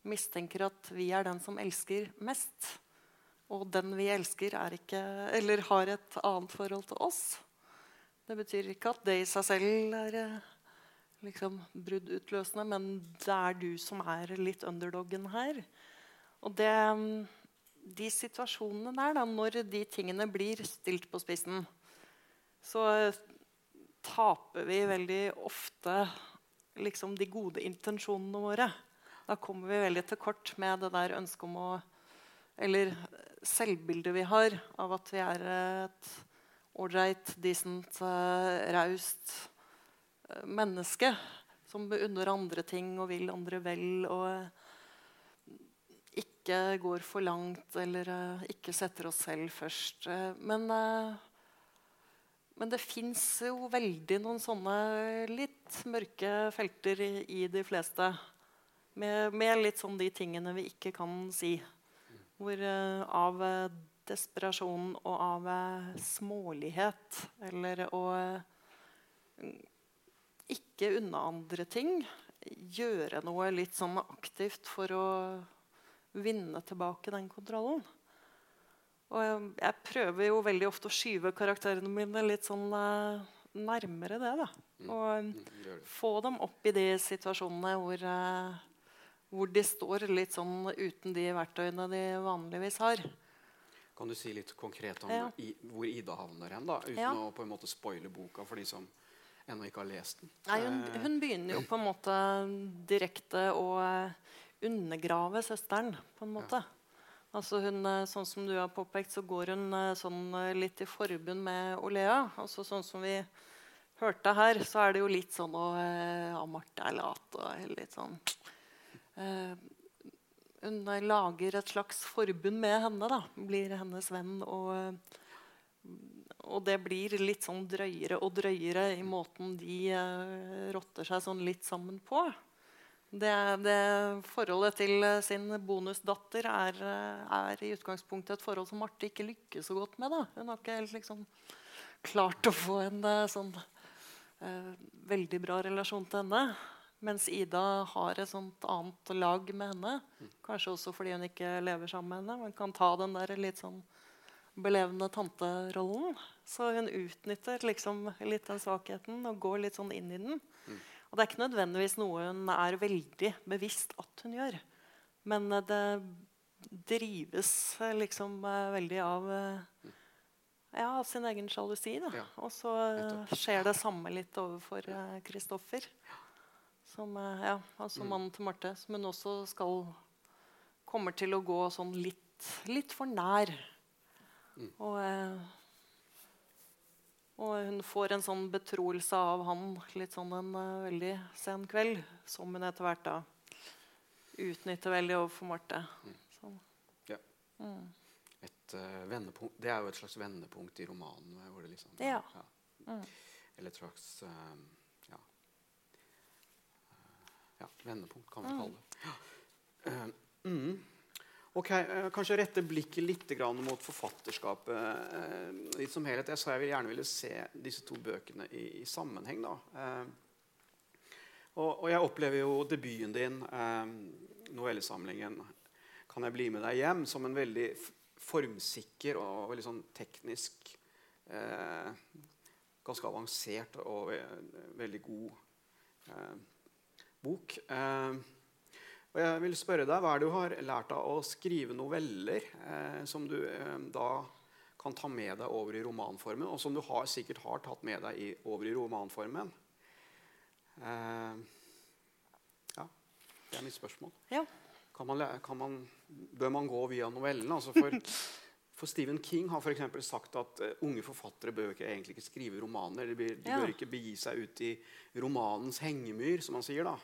mistenker at vi er den som elsker mest. Og den vi elsker, er ikke, eller har et annet forhold til oss. Det betyr ikke at det i seg selv er eh, liksom, bruddutløsende, men det er du som er litt underdoggen her. Og det, de situasjonene der, da, når de tingene blir stilt på spissen, så taper vi veldig ofte liksom, de gode intensjonene våre. Da kommer vi veldig til kort med det der ønsket om å Eller selvbildet vi har av at vi er et ålreit, decent, uh, raust uh, menneske som beundrer andre ting og vil andre vel og ikke går for langt eller uh, ikke setter oss selv først. men, men det fins jo veldig noen sånne litt mørke felter i, i de fleste. Med, med, litt sånn de tingene vi ikke kan si. Hvor av desperasjon og av eh, smålighet. Eller å eh, ikke unna andre ting. Gjøre noe litt sånn aktivt for å vinne tilbake den kontrollen. Og jeg, jeg prøver jo veldig ofte å skyve karakterene mine litt sånn eh, nærmere det. da. Mm. Og mm, få dem opp i de situasjonene hvor, eh, hvor de står litt sånn uten de verktøyene de vanligvis har. Kan du si litt konkret om ja. i, hvor Ida havner hen? da, Uten ja. å på en måte spoile boka for de som ennå ikke har lest den. Nei, hun, eh. hun, begynner jo på en måte direkte å eh, undergrave søsteren. på en måte. Altså hun, eh, sånn som du har påpekt, så går hun sånn litt i forbund med Olea. Altså sånn som vi hørte her, så er det jo litt sånn å ja, Marte er lat og litt sånn hun lager et slags forbund med henne. da, Blir hennes venn. Og, og det blir litt sånn drøyere og drøyere i måten de rotter seg sånn litt sammen på. Det, det, Forholdet til sin bonusdatter er, er, i utgangspunktet et forhold som Marte ikke lykkes så godt med. da. Hun har ikke helt liksom klart å få en uh, sånn eh, veldig bra relasjon til henne. Mens Ida har et sånt annet lag med henne. Kanskje også fordi hun ikke lever sammen med henne. Men kan ta den der litt sånn belevende tanterollen. Så hun utnytter liksom litt den svakheten og går litt sånn inn i den. Og det er ikke nødvendigvis noe hun er veldig bevisst at hun gjør. Men eh, det drives eh, liksom eh, veldig av ja, sin egen sjalusi. Ja. Og så skjer det samme litt overfor Kristoffer. Som, ja, altså mm. mannen til Marte. Som hun også skal kommer til å gå sånn litt, litt for nær. Mm. Og, eh, og, hun får en sånn betroelse av han litt sånn en uh, veldig sen kveld. Som hun etter hvert da utnytter veldig overfor Marte. Mm. Sånn. Ja. Mm. Et, uh, det er jo et slags vendepunkt i romanen. Hvor det liksom, ja. ja. Mm. Eller et slags uh, ja, vendepunkt, kan vi kalle det. Ja. Ok, uh, Kanskje rette blikket litt mot forfatterskapet litt som helhet. Jeg sa jeg vil gjerne ville se disse to bøkene i, i sammenheng. da. Og, og, jeg opplever jo debuten din, novellesamlingen 'Kan jeg bli med deg hjem', som en veldig formsikker og veldig sånn teknisk ganske avansert og veldig god eh, bok. Eh, og jeg vil spørre deg, Hva er det du har lært av å skrive noveller eh, som du eh, da kan ta med deg over i romanformen, og som du har, sikkert har tatt med deg i, over i romanformen? Eh, ja, det er mitt spørsmål. Ja. Kan man, kan man, bør man gå via novellene? Altså for, <laughs> for Stephen King har for sagt at eh, unge forfattere bør ikke, egentlig ikke skrive romaner. De, bør- de Ja. bør ikke begi seg ut i romanens hengemyr, som han sier. da.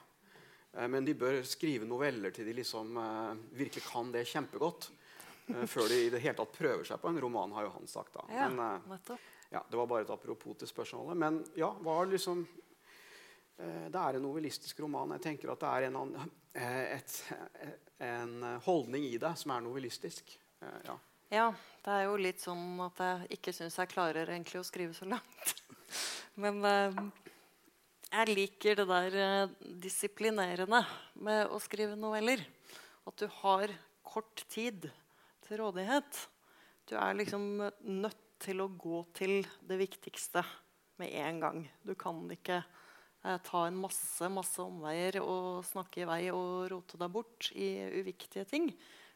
Eh, men de bør skrive noveller til de liksom eh, virkelig kan det kjempegodt. eh, før de i det hele tatt prøver seg på en roman, har jo han sagt. da. Ja, Men, ja, Det var bare et apropos til spørsmålet. Men ja, hva er liksom Det er en novellistisk roman. Jeg tenker at det er en, et, en holdning i det som er novellistisk. Ja. Ja, det er jo litt sånn at jeg ikke syns jeg klarer egentlig å skrive så langt. <laughs> Men jeg liker det der eh, disiplinerende med å skrive noveller. At du har kort tid til rådighet. Du er liksom nødt til å gå til det viktigste med en gang. Du kan ikke eh, ta en masse, masse omveier og snakke i vei og rote deg bort i uviktige ting.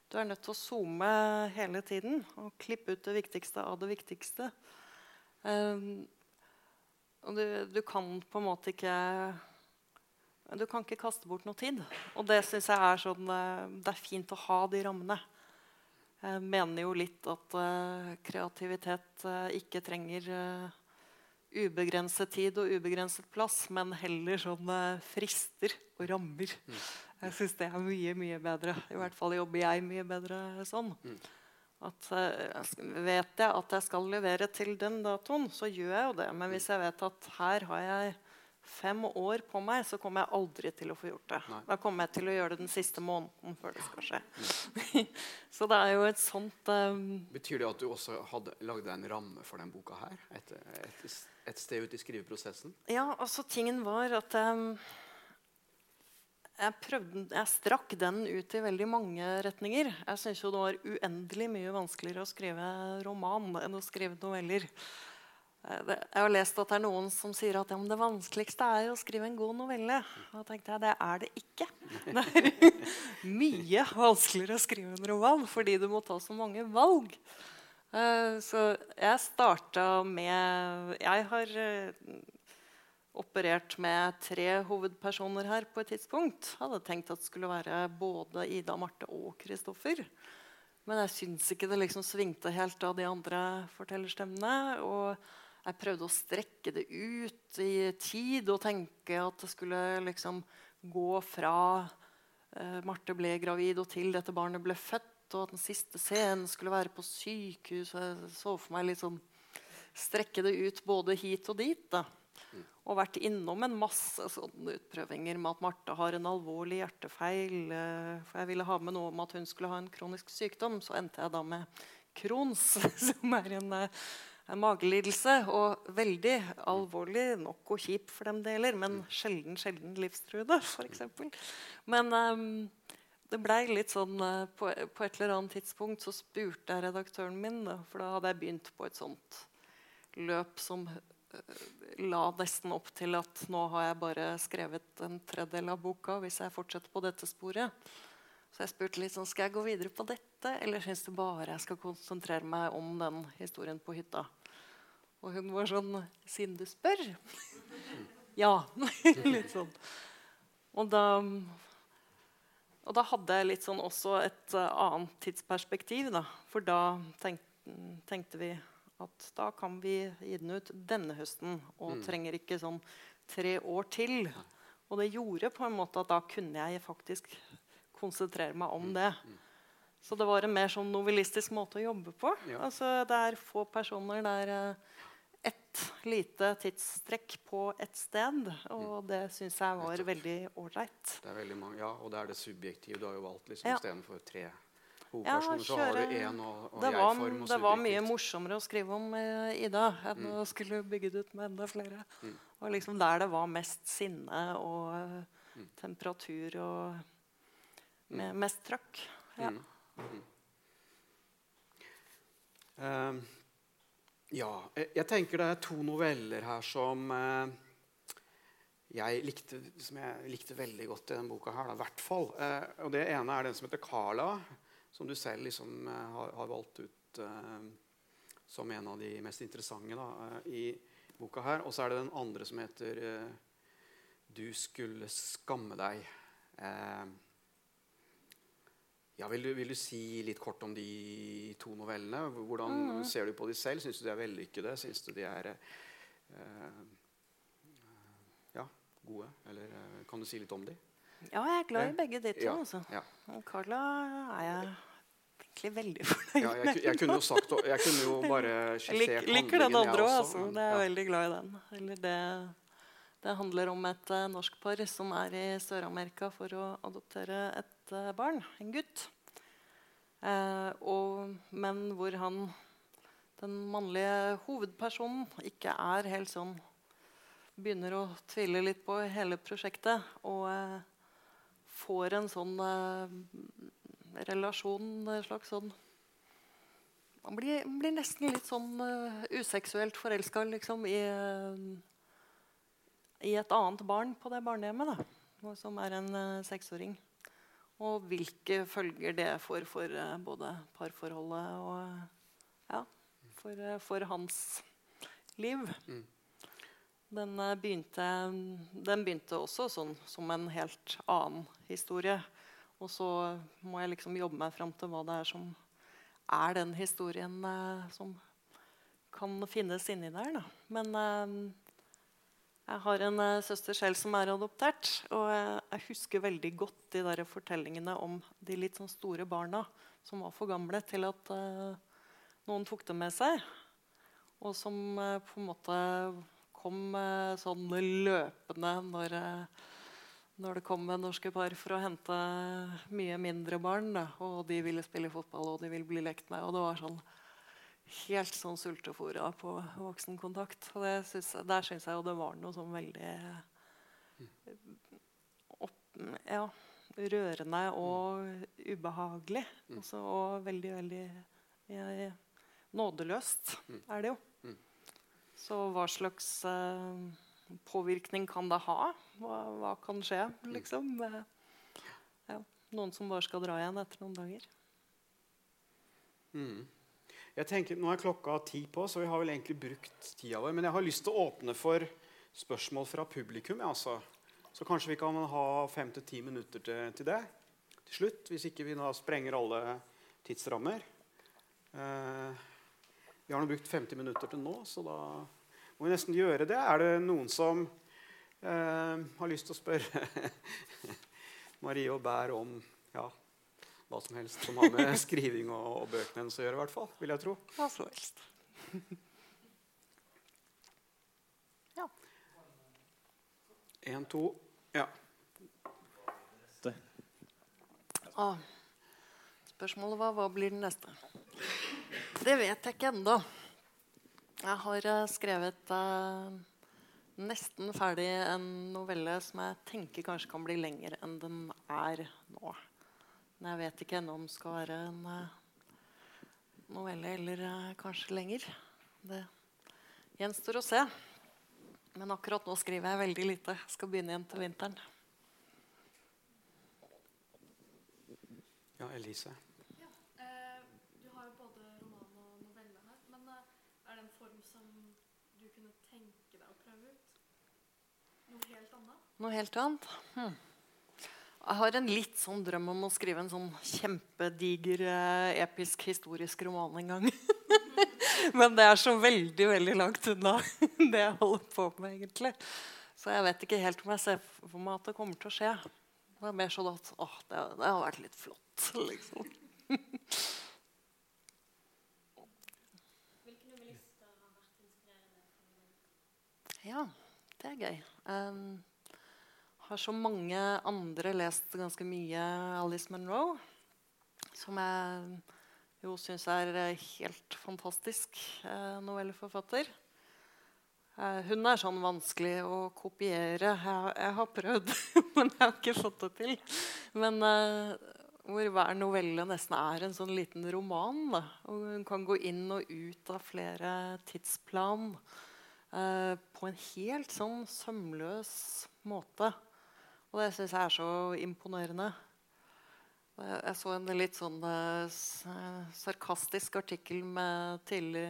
Du er nødt til å zoome hele tiden og klippe ut det viktigste av det viktigste. Um, og du, du kan på en måte ikke Du kan ikke kaste bort noe tid. Og det syns jeg er sånn eh, Det er fint å ha de rammene. Jeg mener jo litt at eh, kreativitet eh, ikke trenger uh, ubegrenset tid og ubegrenset plass, men heller sånn frister og rammer. Jeg syns det er mye, mye bedre. I hvert fall jobber jeg mye bedre sånn. At eh, Vet jeg at jeg skal levere til den datoen, så gjør jeg jo det. Men hvis jeg vet at her har jeg fem år på meg, så kommer jeg aldri til å få gjort det. Nei. Da kommer jeg til å gjøre det den siste måneden før det skal skje. <laughs> så det er jo et sånt um... Betyr det at du også hadde lagd en ramme for den boka her? Et, et, et sted ut i skriveprosessen? Ja, altså tingen var at um, jeg, prøvde, jeg strakk den ut i veldig mange retninger. Jeg syns jo det var uendelig mye vanskeligere å skrive roman enn å skrive noveller. Eh, jeg har lest at det er noen som sier at ja, det vanskeligste er å skrive en god novelle. Da tenkte jeg det er det ikke. Det er <laughs> mye vanskeligere å skrive en roman fordi du må ta så mange valg. Eh, Så jeg starta med Jeg har eh, operert med tre hovedpersoner her på et tidspunkt. Jeg hadde tenkt at det skulle være både Ida, Marte og Kristoffer. Men jeg syns ikke det liksom svingte helt av de andre fortellerstemmene. Og jeg prøvde å strekke det ut i tid og tenke at det skulle liksom gå fra eh, Marte ble gravid og til dette barnet ble født, og at den siste scenen skulle være på sykehus. Jeg så for meg litt sånn strekke det ut både hit og dit. da. Og vært innom en masse sånne utprøvinger med at Marte har en alvorlig hjertefeil. eh, For jeg ville ha med noe om at hun skulle ha en kronisk sykdom. Så endte jeg da med Crohns, <laughs> som er en, eh, en magelidelse. Og veldig alvorlig nok og kjip for dem det gjelder, men sjelden, sjelden livstruende, f.eks. Men um, det blei litt sånn på, på et eller annet tidspunkt så spurte jeg redaktøren min, for da hadde jeg begynt på et sånt løp som la nesten opp til at nå har jeg bare skrevet en tredjedel av boka hvis jeg fortsetter på dette sporet. Så jeg spurte litt sånn, skal jeg gå videre på dette, eller syns du bare jeg skal konsentrere meg om den historien på hytta? Og hun var sånn Siden du spør? <laughs> ja. <laughs> litt sånn. Og da, og da hadde jeg litt sånn også et eh, annet tidsperspektiv. Da. For da tenkte, tenkte vi at da kan vi gi den ut denne høsten. Og trenger ikke sånn tre år til. Og det gjorde på en måte at da kunne jeg faktisk konsentrere meg om det. Så det var en mer sånn novellistisk måte å jobbe på. Ja. Altså, det er få personer. Det er eh, ett lite tidstrekk på ett sted. Og det syns jeg var veldig ålreit. Ja, Og det er det subjektive. Du har jo valgt liksom Ja. istedenfor tre hovedpersoner, så har du én og, og Det var, jeg-form det var mye morsommere å skrive om eh, Ida enn å skulle bygge det ut med enda flere. Og liksom der det var mest sinne og mm. temperatur og med, mest trøkk. Ja. Eh, Ja. Jeg tenker det er to noveller her som eh, jeg likte, som jeg likte veldig godt i denne boka. her, i hvert fall. Eh, og Det ene er den som heter 'Carla', som du selv liksom eh, har, har, valgt ut uh, som en av de mest interessante da, eh, i boka. her. Og så er det den andre som heter eh, 'Du skulle skamme deg'. Eh, ja, vil du, vil, du, si litt kort om de to novellene? Hvordan mm. ser du på de selv? Syns du de er vellykkede? Syns du de er gode? Eller eh, kan du si litt om dem? Ja, jeg er glad i begge de to. Ja, altså. ja. Carla er jeg egentlig veldig <laughs> fornøyd ja, jeg, jeg, kunne jo sagt Jeg kunne jo bare skissert Lik, Liker den andre òg, altså. Det er jeg veldig glad i den. Eller det, det handler om et uh, norsk par som er i Sør-Amerika for å adoptere et uh, barn. En gutt. Uh, og, men hvor han, den mannlige hovedpersonen, ikke er helt sånn begynner å tvile litt på hele prosjektet og eh, får en sånn eh, relasjon en slags sånn Man blir, blir, nesten litt sånn uh, useksuelt forelska liksom, i, uh, i et annet barn på det barnehjemmet, da, som er en uh, seksåring. Og hvilke følger det får for både parforholdet og ja, for, for hans liv. Mm. Den eh, begynte, den begynte også sånn, som en helt annen historie. Og så må jeg liksom jobbe meg fram til hva det er som er den historien eh, som kan finnes inni der. Da. Men eh, jeg har en eh, søster selv som er adoptert. Og jeg husker veldig godt de der fortellingene om de litt sånn store barna som var for gamle til at eh, noen tok dem med seg. Og som eh, på en måte kom eh, sånn løpende når, eh, når, det kom norske par for å hente mye mindre barn. Da, og de ville spille fotball og de ville bli lekt med. Og det var sånn helt sånn sultefòra på voksenkontakt. Og synes, der syns jeg jo det var noe sånn veldig opp, ja, rørende og ubehagelig. Mm. Også, og veldig, veldig ja, nådeløst er det jo. Så hva slags uh, påvirkning kan det ha? Hva, hva kan skje, liksom? Ja, noen som bare skal dra igjen etter noen dager. Mm. Jeg tenker, Nå er klokka ti på, så vi har vel egentlig brukt tida vår. Men jeg har lyst til å åpne for spørsmål fra publikum. Altså. Så kanskje vi kan ha fem til ti minutter til, til, det til slutt. Hvis ikke vi da sprenger alle tidsrammer. Uh, vi har nå brukt 50 minutter til nå, så da må vi nesten gjøre det. Er det noen som eh, har lyst til å spørre <laughs> Marie og Bær om ja, hva som helst som har med <laughs> skriving og, og bøkene hennes å gjøre? I hvert fall, vil jeg tro. Hva som helst. <laughs> ja. En, to Ja. Ah. Spørsmålet var hva blir den neste? Det vet jeg ikke ennå. Jeg har uh, skrevet eh, nesten ferdig en novelle som jeg tenker kanskje kan bli lengre enn den er nå. Men jeg vet ikke ennå om det skal være en eh, novelle eller kanskje lenger. Det gjenstår å se. Men akkurat nå skriver jeg veldig lite. Jeg skal begynne igjen til vinteren. Ja, Elise. Noe helt annet? Hm. Jeg har en litt sånn drøm om å skrive en sånn kjempediger, eh, episk historisk roman en gang. <laughs> Men det er så veldig veldig langt unna <laughs> det jeg holder på med. egentlig. Så jeg vet ikke helt om jeg ser for meg at det kommer til å skje. Det er mer sånn at åh, det, det har vært litt flott, <laughs> liksom. Ja, det er gøy. Um, har som mange andre lest ganske mye Alice Munro. Som jeg jo syns er helt fantastisk eh, novelleforfatter. Eh, hun er sånn vanskelig å kopiere. Jeg, jeg har prøvd, <laughs> men jeg har ikke fått det til. Men, eh, hvor hver novelle nesten er en sånn liten roman. Da. Og hun kan gå inn og ut av flere tidsplan eh, på en helt sånn sømløs måte. Og det syns jeg er så imponerende. Jeg så en litt sånn eh, eh, sarkastisk artikkel tidlig,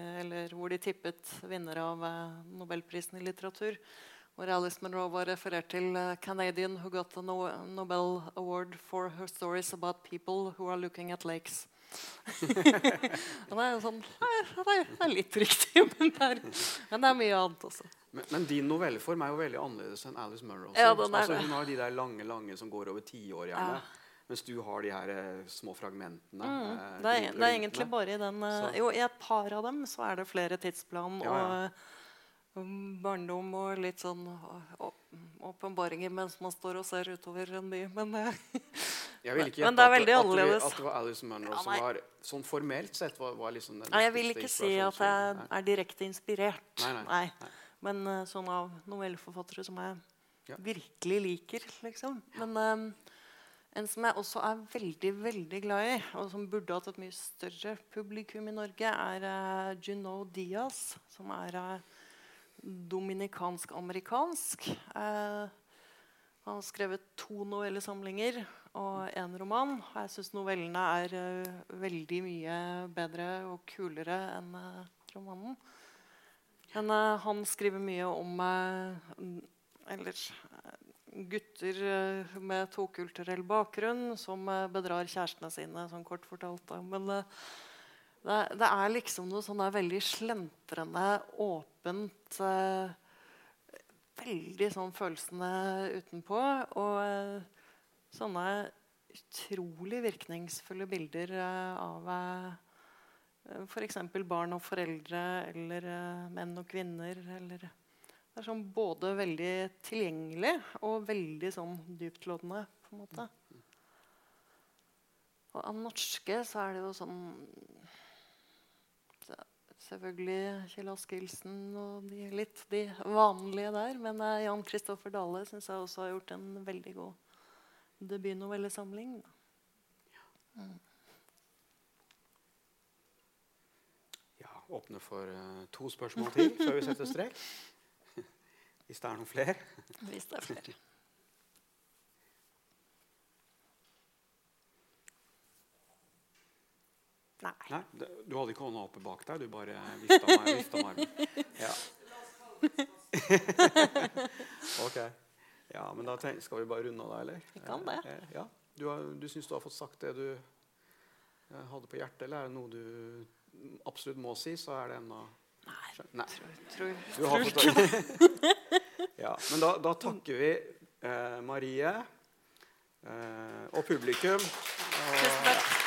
hvor de tippet vinner av eh, Nobelprisen i litteratur. Hvor Alice Munro var referert til Canadian who got the Nobel Award for her stories about people who are looking at lakes. <laughs> Det er jo sånn det er, litt riktig, <laughs> men det er, men det er mye annet også. Men, men din novelleform er jo veldig annerledes enn Alice Murrow. Ja, altså, hun har de der lange lange som går over tiår, gjerne. Ja. Mens du har de her eh, små fragmentene. Mm. eh, Det, er, det er egentlig bare i den eh, Jo, i et par av dem så er det flere tidsplan Ja, ja. og um, barndom og litt sånn åpenbaringer mens man står og ser utover en by. Men eh, <laughs> Jeg vil ikke Men gjette det er at at. At det var Alice Munro Ja, som var sånn formelt sett var, var liksom den nei, jeg vil ikke si at jeg. Er direkte inspirert. Nei, nei, nei. Men eh, sånn av novelleforfattere som jeg Ja. virkelig liker, liksom. Men um, en som jeg også er veldig, veldig glad i, og som burde hatt et mye større publikum i Norge, er uh, Juno Diaz, som er uh, dominikansk-amerikansk. Eh, han har skrevet to novellesamlinger og én roman. og Jeg syns novellene er uh, veldig mye bedre og kulere enn uh, romanen. Men uh, han skriver mye om eller gutter med tokulturell bakgrunn som bedrar kjærestene sine, sånn kort fortalt. da. Men det, det er liksom noe sånn veldig slentrende, åpent Veldig sånn følelsene utenpå. Og eh, sånne utrolig virkningsfulle bilder eh, av uh, f.eks. barn og foreldre eller eh, menn og kvinner. Eller, det er sånn både veldig tilgjengelig og veldig sånn dyptlåtende. på en måte. Og av norske så er det jo sånn så Selvfølgelig Kjell Askildsen og de, litt de vanlige der. Men eh, Jan Kristoffer Dale syns jeg også har gjort en veldig god debutnovellesamling. Mm. Ja, åpne for uh, to spørsmål til før vi setter strek. <laughs> Hvis det er noen flere. Hvis det er flere. Nei. Nei, Du hadde ikke hånda oppe bak deg, du bare vifta med, vifta. Ja. <laughs> ok. Ja, men da tenk, skal vi bare runde av deg, eller? Vi kan det. Eh, Ja. Du, har, du syns du har fått sagt det du eh, hadde på hjertet, eller er det noe du absolutt må si, så er det ennå Nei. Tror, Du har tror fått <laughs> ja, Men da, da takker vi eh, Marie eh, og publikum. Og, Tusen takk.